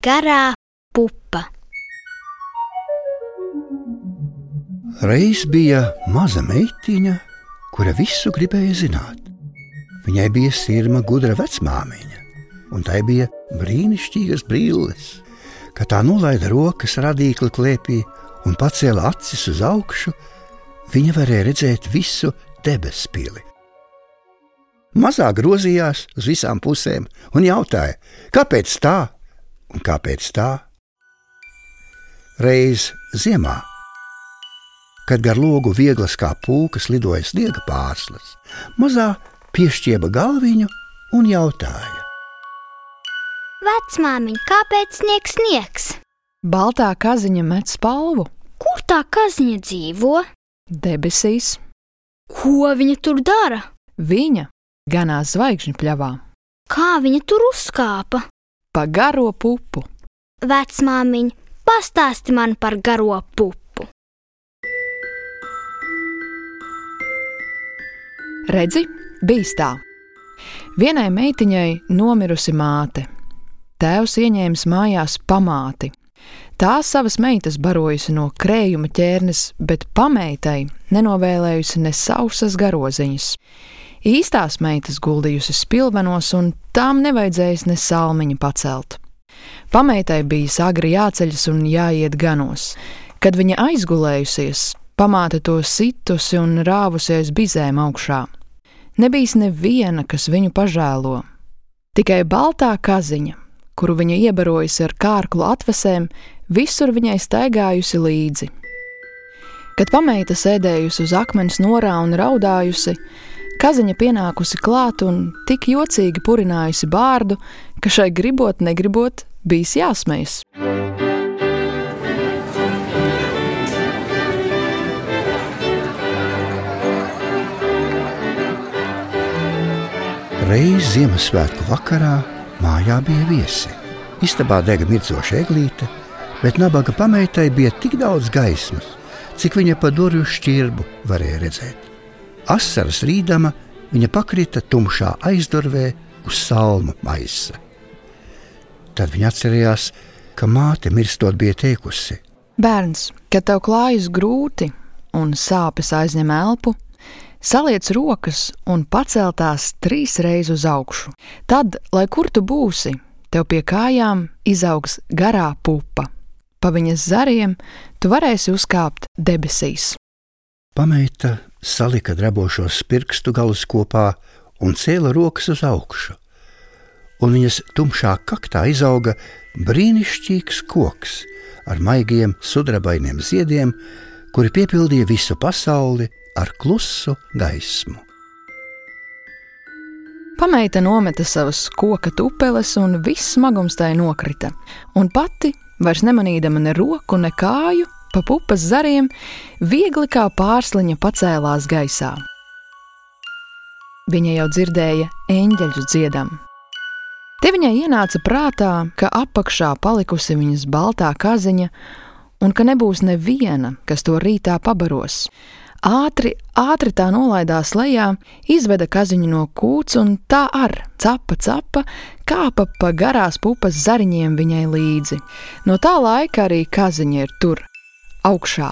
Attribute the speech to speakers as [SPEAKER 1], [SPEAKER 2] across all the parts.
[SPEAKER 1] Garā pupa.
[SPEAKER 2] Reiz bija maza meitiņa, kura visu gribēja zināt. Viņai bija sirma gudra vecmāmiņa, un tai bija brīnišķīgas brilles. Kad tā nolaida rokas radīkli klēpī un pacēla acis uz augšu, viņa varēja redzēt visu debesu pili. Mazā grozījās uz visām pusēm un jautāja, kāpēc tā un kāpēc tā? Reiz ziemā, kad gar logu vieglas kā pūkas lidoja sniega pārslas, mazā piešķieba galviņu un jautāja:
[SPEAKER 1] Vecmāmiņa, kāpēc sniegs sniegs?
[SPEAKER 3] Baltā kaziņa met spalvu
[SPEAKER 1] Kur tā kaziņa dzīvo?
[SPEAKER 3] debesīs,
[SPEAKER 1] Ko viņa tur dara?
[SPEAKER 3] viņa ganās zvaigžņu pļavā,
[SPEAKER 1] Kā viņa tur uzkāpa?
[SPEAKER 3] Pa garo pupu.
[SPEAKER 1] Vecmāmiņa, pastāsti man par garo pupu.
[SPEAKER 3] Redzi, bijis tā. Vienai meitiņai nomirusi māte. Tēvs ieņēmis mājās pamāti. Tā savas meitas barojusi no krējuma ķērnes, bet pameitai nenovēlējusi ne sausas garoziņas. Īstās meitas guldījusi spilvenos, un tām nevajadzējis ne salmiņu pacelt. Pameitai bija agri jāceļas un jāiet ganos. Kad viņa aizgulējusies, pamāte to situsi un rāvusies bizēm augšā. Nebijis neviena, kas viņu pažēlo. Tikai baltā kaziņa, kuru viņa iebarojusi ar kārklu atvesēm, visur viņai staigājusi līdzi. Kad pameita sēdējusi uz akmens norā un raudājusi, kaziņa pienākusi klāt un tik jocīgi purinājusi bārdu, ka šai gribot, negribot, bijis jāsmejas.
[SPEAKER 2] Reiz Ziemassvētku vakarā mājā bija viesi. Istabā dega mirdzoša eglīte, bet nabaga pameitai bija tik daudz gaismas, cik viņa pa durvju šķirbu varēja redzēt. Asaras rīdama viņa pakrita tumšā aizdurvē uz salmu maisa. Tad viņa atcerējās, ka māte mirstot bija teikusi:
[SPEAKER 3] Bērns, kad tev klājas grūti un sāpes aizņem elpu, saliec rokas un paceltās trīs reizes uz augšu. Tad, lai kur tu būsi, tev pie kājām izaugs garā pupa. Pa viņas zariem tu varēsi uzkāpt debesīs.
[SPEAKER 2] Pameita salika drabošos pirkstu galus kopā un cēla rokas uz augšu. Un viņas tumšā kaktā izauga brīnišķīgs koks ar maigiem sudrabainiem ziediem, kuri piepildīja visu pasauli ar klusu gaismu.
[SPEAKER 3] Pameita nometa savas koka tupeles, un viss smagums tai nokrita. Un pati, vairs nemanīdama ne roku, ne kāju, pa pupas zariem, viegli kā pārsliņa pacēlās gaisā. Viņa jau dzirdēja eņģeļus dziedam. Te viņai ienāca prātā, ka apakšā palikusi viņas baltā kaziņa, un ka nebūs neviena, kas to rītā pabaros. Ātri, ātri tā nolaidās lejā, izveda kaziņu no kūts, un tā ar capa capa kāpa pa garās pupas zariņiem viņai līdzi. No tā laika arī kaziņa ir tur, augšā.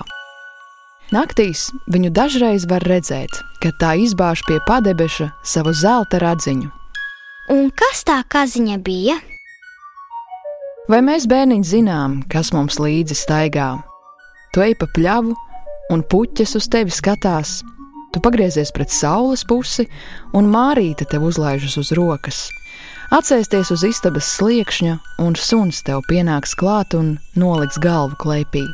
[SPEAKER 3] Naktīs viņu dažreiz var redzēt, kad tā izbāž pie padebeša savu zelta radziņu.
[SPEAKER 1] Un kas tā kaziņa bija?
[SPEAKER 3] Vai mēs bērniņi zinām, kas mums līdzi staigā? Tu ej pa pļavu, un puķis uz tevi skatās. Tu pagriezies pret saules pusi, un mārīte tev uzlaižas uz rokas. Atcēsties uz istabas sliekšņa, un suns tev pienāks klāt un noliks galvu klēpī.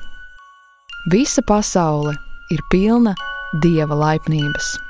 [SPEAKER 3] Visa pasaule ir pilna dieva laipnības.